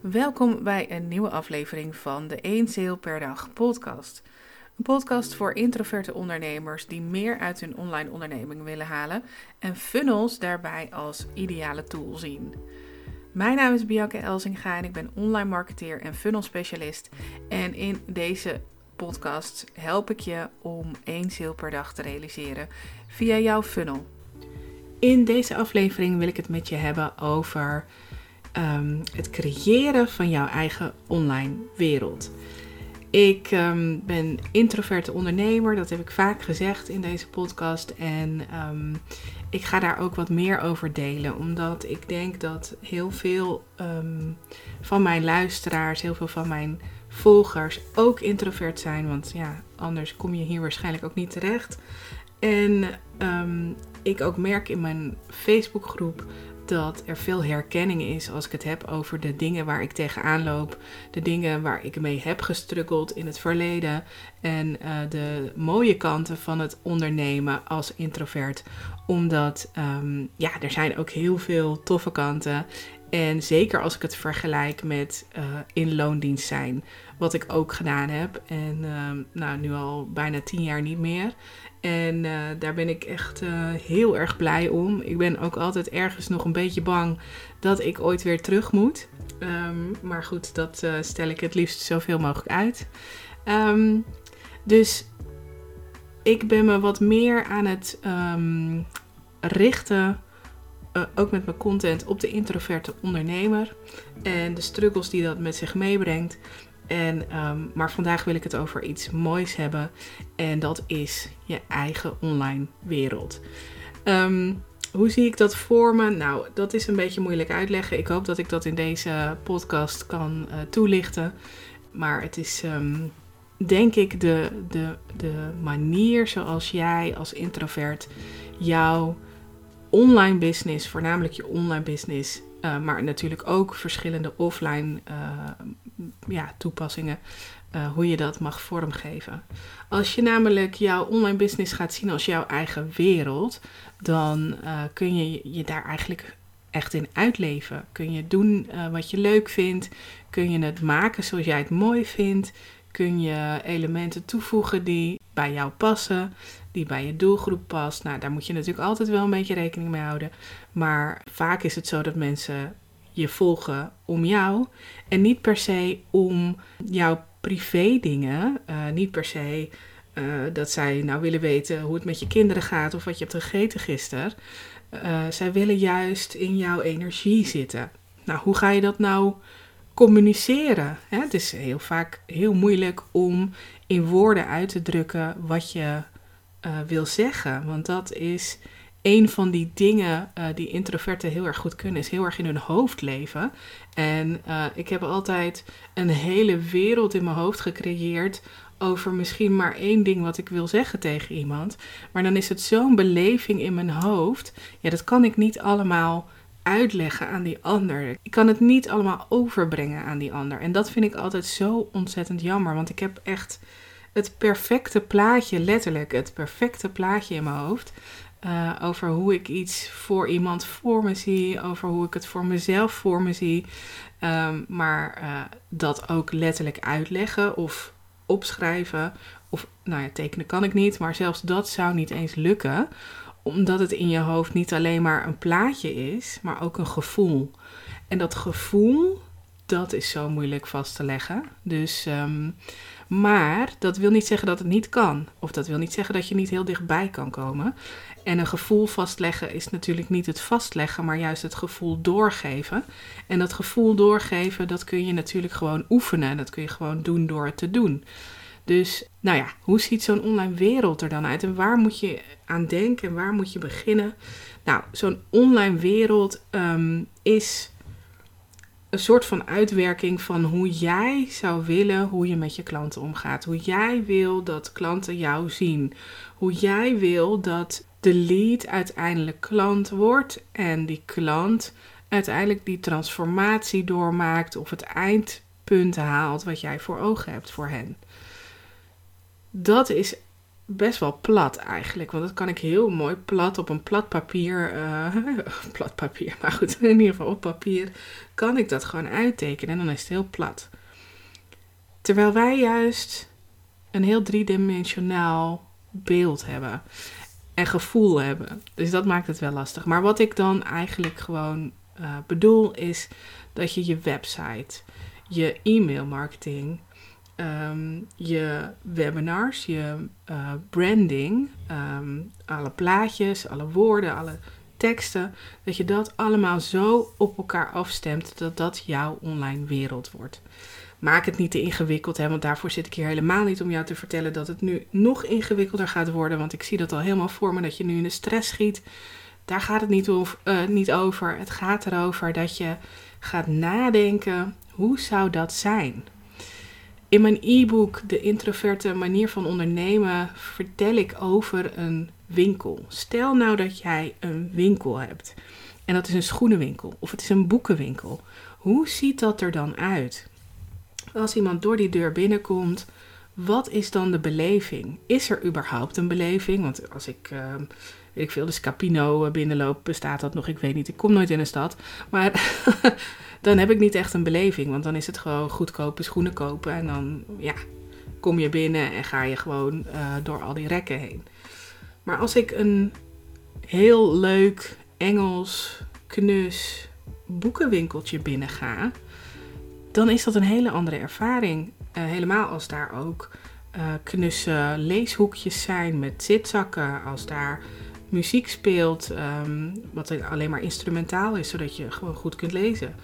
Welkom bij een nieuwe aflevering van de 1 Sale per dag podcast. Een podcast voor introverte ondernemers die meer uit hun online onderneming willen halen en funnels daarbij als ideale tool zien. Mijn naam is Bianca Elzinga en ik ben online marketeer en funnel specialist. En in deze podcast help ik je om één sale per dag te realiseren via jouw funnel. In deze aflevering wil ik het met je hebben over Ehm, het creëren van jouw eigen online wereld. Ik um, ben introverte ondernemer, dat heb ik vaak gezegd in deze podcast. En um, ik ga daar ook wat meer over delen, omdat ik denk dat heel veel van mijn luisteraars, heel veel van mijn volgers ook introvert zijn. Want ja, anders kom je hier waarschijnlijk ook niet terecht. En ik ook merk in mijn Facebookgroep dat er veel herkenning is als ik het heb over de dingen waar ik tegenaan loop, de dingen waar ik mee heb gestruggeld in het verleden en uh, de mooie kanten van het ondernemen als introvert. Omdat um, ja, er zijn ook heel veel toffe kanten. En zeker als ik het vergelijk met uh, in loondienst zijn, wat ik ook gedaan heb. En uh, nou, nu al bijna tien jaar niet meer. En uh, daar ben ik echt uh, heel erg blij om. Ik ben ook altijd ergens nog een beetje bang dat ik ooit weer terug moet. Um, maar goed, dat stel ik het liefst zoveel mogelijk uit. Um, dus ik ben me wat meer aan het richten, ook met mijn content, op de introverte ondernemer. En de struggles die dat met zich meebrengt. En, um, maar vandaag wil ik het over iets moois hebben. En dat is je eigen online wereld. Um, hoe zie ik dat voor me? Nou, dat is een beetje moeilijk uitleggen. Ik hoop dat ik dat in deze podcast kan uh, toelichten. Maar het is, um, denk ik, de, de, de manier zoals jij als introvert jouw online business, voornamelijk je online business, uh, maar natuurlijk ook verschillende offline uh, ja, toepassingen, uh, hoe je dat mag vormgeven. Als je namelijk jouw online business gaat zien als jouw eigen wereld, dan kun je je daar eigenlijk echt in uitleven. Kun je doen wat je leuk vindt, kun je het maken zoals jij het mooi vindt, kun je elementen toevoegen die bij jou passen, die bij je doelgroep past. Nou, daar moet je natuurlijk altijd wel een beetje rekening mee houden. Maar vaak is het zo dat mensen je volgen om jou en niet per se om jouw privé dingen. Uh, niet per se uh, dat zij nou willen weten hoe het met je kinderen gaat of wat je hebt gegeten gisteren. Uh, zij willen juist in jouw energie zitten. Nou, hoe ga je dat nou communiceren? Hè? Het is heel vaak heel moeilijk om in woorden uit te drukken wat je uh, wil zeggen. Want dat is een van die dingen uh, die introverten heel erg goed kunnen, is heel erg in hun hoofd leven. En uh, ik heb altijd een hele wereld in mijn hoofd gecreëerd over misschien maar één ding wat ik wil zeggen tegen iemand. Maar dan is het zo'n beleving in mijn hoofd. Ja, dat kan ik niet allemaal uitleggen aan die ander. Ik kan het niet allemaal overbrengen aan die ander. En dat vind ik altijd zo ontzettend jammer. Want ik heb echt het perfecte plaatje, letterlijk het perfecte plaatje in mijn hoofd. Uh, over hoe ik iets voor iemand voor me zie, over hoe ik het voor mezelf voor me zie. Um, maar uh, dat ook letterlijk uitleggen of opschrijven. Of nou ja, tekenen kan ik niet, maar zelfs dat zou niet eens lukken. Omdat het in je hoofd niet alleen maar een plaatje is, maar ook een gevoel. En dat gevoel, dat is zo moeilijk vast te leggen. Dus um, maar dat wil niet zeggen dat het niet kan. Of dat wil niet zeggen dat je niet heel dichtbij kan komen. En een gevoel vastleggen is natuurlijk niet het vastleggen, maar juist het gevoel doorgeven. En dat gevoel doorgeven, dat kun je natuurlijk gewoon oefenen. Dat kun je gewoon doen door het te doen. Dus, nou ja, hoe ziet zo'n online wereld er dan uit? En waar moet je aan denken en waar moet je beginnen? Nou, zo'n online wereld um, is een soort van uitwerking van hoe jij zou willen hoe je met je klanten omgaat. Hoe jij wil dat klanten jou zien. Hoe jij wil dat de lead uiteindelijk klant wordt en die klant uiteindelijk die transformatie doormaakt of het eindpunt haalt wat jij voor ogen hebt voor hen. Dat is best wel plat eigenlijk. Want dat kan ik heel mooi plat op een plat papier. Uh, plat papier, maar goed, in ieder geval op papier. Kan ik dat gewoon uittekenen en dan is het heel plat. Terwijl wij juist een heel driedimensionaal beeld hebben. En gevoel hebben. Dus dat maakt het wel lastig. Maar wat ik dan eigenlijk gewoon uh, bedoel is dat je je website, je e-mailmarketing, um, je webinars, je uh, branding, um, alle plaatjes, alle woorden, alle teksten, dat je dat allemaal zo op elkaar afstemt dat dat jouw online wereld wordt. Maak het niet te ingewikkeld, hè, want daarvoor zit ik hier helemaal niet om jou te vertellen dat het nu nog ingewikkelder gaat worden. Want ik zie dat al helemaal voor me, dat je nu in de stress schiet. Daar gaat het niet, uh, niet over. Het gaat erover dat je gaat nadenken, hoe zou dat zijn? In mijn e-book De introverte manier van ondernemen vertel ik over een winkel. Stel nou dat jij een winkel hebt. En dat is een schoenenwinkel of het is een boekenwinkel. Hoe ziet dat er dan uit? Als iemand door die deur binnenkomt, wat is dan de beleving? Is er überhaupt een beleving? Want als ik, uh, ik veel, de Scapino binnenloop, bestaat dat nog? Ik weet niet, ik kom nooit in een stad. Maar dan heb ik niet echt een beleving. Want dan is het gewoon goedkope schoenen kopen. En dan, ja, kom je binnen en ga je gewoon uh, door al die rekken heen. Maar als ik een heel leuk Engels, knus boekenwinkeltje binnen ga dan is dat een hele andere ervaring. Uh, helemaal als daar ook uh, knusse leeshoekjes zijn met zitzakken, als daar muziek speelt, um, wat alleen maar instrumentaal is, zodat je gewoon goed kunt lezen.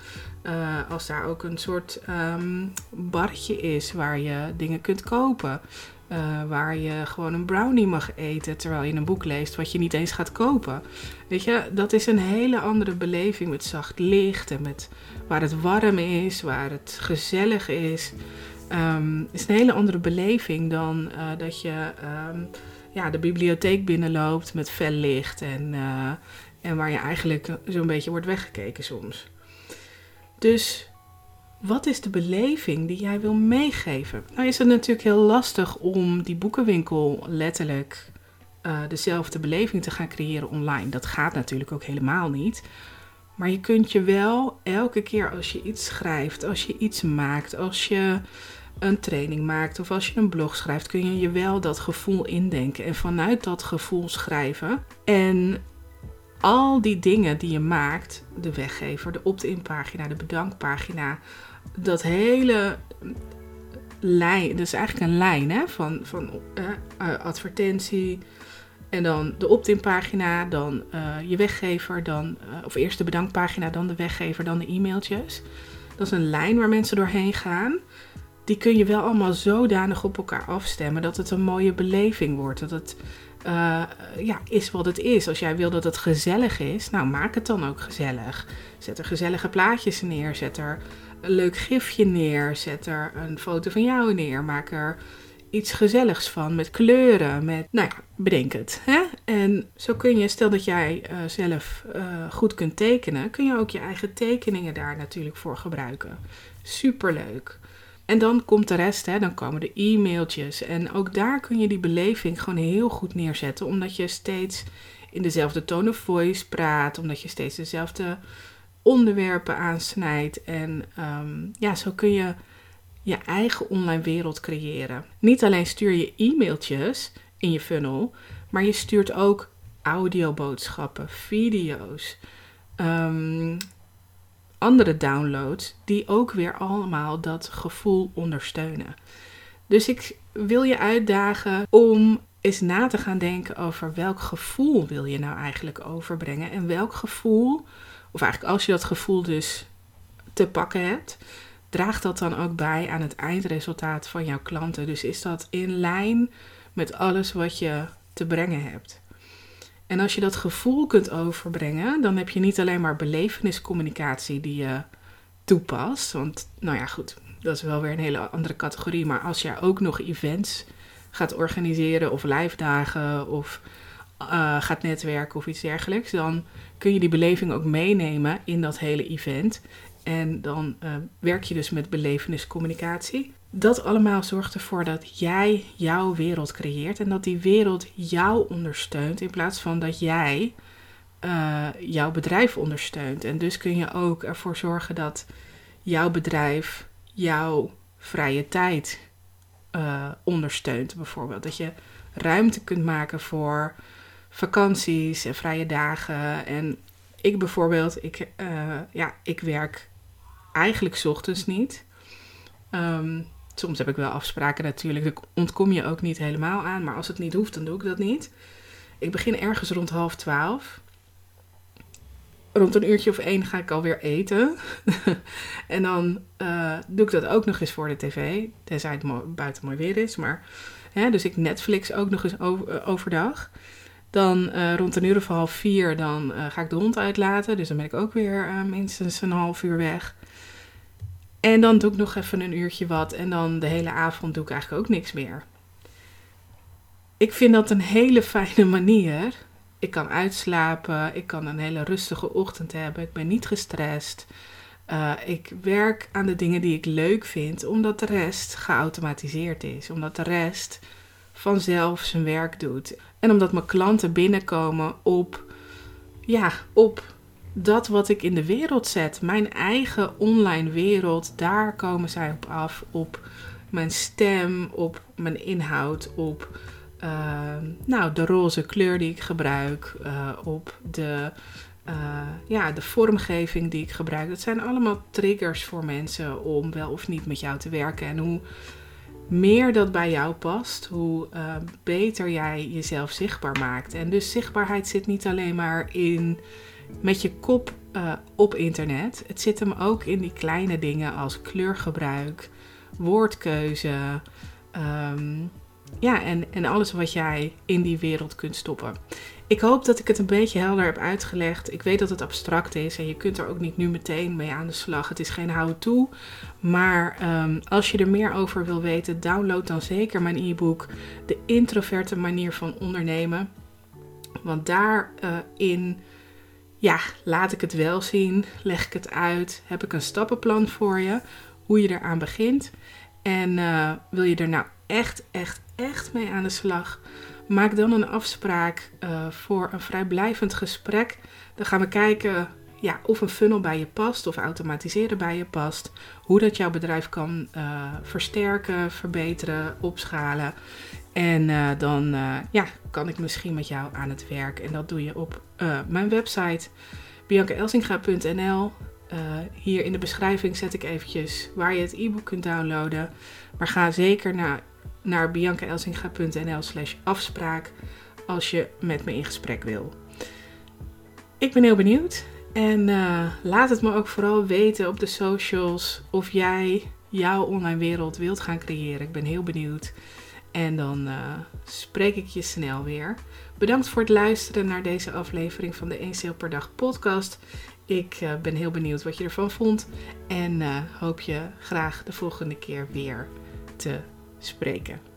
Uh, als daar ook een soort um, barretje is waar je dingen kunt kopen. Uh, waar je gewoon een brownie mag eten terwijl je een boek leest wat je niet eens gaat kopen. Weet je, dat is een hele andere beleving met zacht licht en met waar het warm is, waar het gezellig is. Um, is een hele andere beleving dan uh, dat je ja, de bibliotheek binnenloopt met fel licht en, uh, en waar je eigenlijk zo'n beetje wordt weggekeken soms. Dus wat is de beleving die jij wil meegeven? Nou is het natuurlijk heel lastig om die boekenwinkel letterlijk uh, dezelfde beleving te gaan creëren online. Dat gaat natuurlijk ook helemaal niet. Maar je kunt je wel elke keer als je iets schrijft, als je iets maakt, als je een training maakt of als je een blog schrijft, kun je je wel dat gevoel indenken en vanuit dat gevoel schrijven. En al die dingen die je maakt, de weggever, de opt-in pagina, de bedankpagina, dat hele lijn, dus eigenlijk een lijn hè, van, van uh, advertentie, en dan de opt-in pagina, dan uh, je weggever, dan, of eerst de bedankpagina, dan de weggever, dan de e-mailtjes. Dat is een lijn waar mensen doorheen gaan. Die kun je wel allemaal zodanig op elkaar afstemmen dat het een mooie beleving wordt. Dat het uh, ja, is wat het is. Als jij wil dat het gezellig is, nou maak het dan ook gezellig. Zet er gezellige plaatjes neer, zet er een leuk gifje neer, zet er een foto van jou neer, maak er iets gezelligs van, met kleuren, met, nou ja, bedenk het. Hè? En zo kun je, stel dat jij uh, zelf uh, goed kunt tekenen, kun je ook je eigen tekeningen daar natuurlijk voor gebruiken. Superleuk. En dan komt de rest, hè, dan komen de e-mailtjes. En ook daar kun je die beleving gewoon heel goed neerzetten, omdat je steeds in dezelfde tone of voice praat, omdat je steeds dezelfde onderwerpen aansnijdt. En um, ja, zo kun je je eigen online wereld creëren. Niet alleen stuur je e-mailtjes in je funnel, maar je stuurt ook audioboodschappen, video's, um, andere downloads, die ook weer allemaal dat gevoel ondersteunen. Dus ik wil je uitdagen om eens na te gaan denken over welk gevoel wil je nou eigenlijk overbrengen en welk gevoel, of eigenlijk als je dat gevoel dus te pakken hebt, draagt dat dan ook bij aan het eindresultaat van jouw klanten? Dus is dat in lijn met alles wat je te brengen hebt? En als je dat gevoel kunt overbrengen, dan heb je niet alleen maar beleveniscommunicatie die je toepast. Want, nou ja, goed, dat is wel weer een hele andere categorie. Maar als jij ook nog events gaat organiseren, of live dagen, of uh, gaat netwerken of iets dergelijks, dan kun je die beleving ook meenemen in dat hele event. En dan uh, werk je dus met beleveniscommunicatie. Dat allemaal zorgt ervoor dat jij jouw wereld creëert en dat die wereld jou ondersteunt in plaats van dat jij uh, jouw bedrijf ondersteunt. En dus kun je ook ervoor zorgen dat jouw bedrijf jouw vrije tijd uh, ondersteunt, bijvoorbeeld. Dat je ruimte kunt maken voor vakanties en vrije dagen. En ik bijvoorbeeld, ik, uh, ja, ik werk eigenlijk ochtends niet. Um, soms heb ik wel afspraken natuurlijk, daar ontkom je ook niet helemaal aan. Maar als het niet hoeft, dan doe ik dat niet. Ik begin ergens rond half twaalf. Rond een uurtje of één ga ik alweer eten. en dan uh, doe ik dat ook nog eens voor de tv. Tenzij het buiten mooi weer is. Maar, hè, dus ik Netflix ook nog eens uh, overdag. Dan uh, rond een uur of half vier dan ga ik de hond uitlaten. Dus dan ben ik ook weer minstens een half uur weg. En dan doe ik nog even een uurtje wat. En dan de hele avond doe ik eigenlijk ook niks meer. Ik vind dat een hele fijne manier. Ik kan uitslapen. Ik kan een hele rustige ochtend hebben. Ik ben niet gestrest. Uh, ik werk aan de dingen die ik leuk vind, omdat de rest geautomatiseerd is. Omdat de rest vanzelf zijn werk doet. En omdat mijn klanten binnenkomen op, ja, op dat wat ik in de wereld zet, mijn eigen online wereld, daar komen zij op af. Op mijn stem, op mijn inhoud, op uh, nou, de roze kleur die ik gebruik, uh, op de, uh, ja, de vormgeving die ik gebruik. Dat zijn allemaal triggers voor mensen om wel of niet met jou te werken. En hoe meer dat bij jou past, hoe beter jij jezelf zichtbaar maakt. En dus zichtbaarheid zit niet alleen maar in met je kop uh, op internet. Het zit hem ook in die kleine dingen als kleurgebruik, woordkeuze. Um, ja, en, en alles wat jij in die wereld kunt stoppen. Ik hoop dat ik het een beetje helder heb uitgelegd. Ik weet dat het abstract is en je kunt er ook niet nu meteen mee aan de slag. Het is geen how-to. Maar um, als je er meer over wil weten, download dan zeker mijn e-book De introverte manier van ondernemen. Want daarin. Uh, ja, laat ik het wel zien, leg ik het uit, heb ik een stappenplan voor je, hoe je eraan begint. En uh, wil je er nou echt, echt, echt mee aan de slag? Maak dan een afspraak uh, voor een vrijblijvend gesprek. Dan gaan we kijken ja, of een funnel bij je past of automatiseren bij je past. Hoe dat jouw bedrijf kan uh, versterken, verbeteren, opschalen. En uh, dan uh, ja, kan ik misschien met jou aan het werk. En dat doe je op mijn website biancaelsinga.nl. hier in de beschrijving zet ik eventjes waar je het e-book kunt downloaden. Maar ga zeker naar, naar biancaelsinga.nl slash afspraak als je met me in gesprek wil. Ik ben heel benieuwd. En laat het me ook vooral weten op de socials of jij jouw online wereld wilt gaan creëren. Ik ben heel benieuwd. En dan uh, spreek ik je snel weer. Bedankt voor het luisteren naar deze aflevering van de 1 Sale per Dag podcast. Ik uh, ben heel benieuwd wat je ervan vond. En hoop je graag de volgende keer weer te spreken.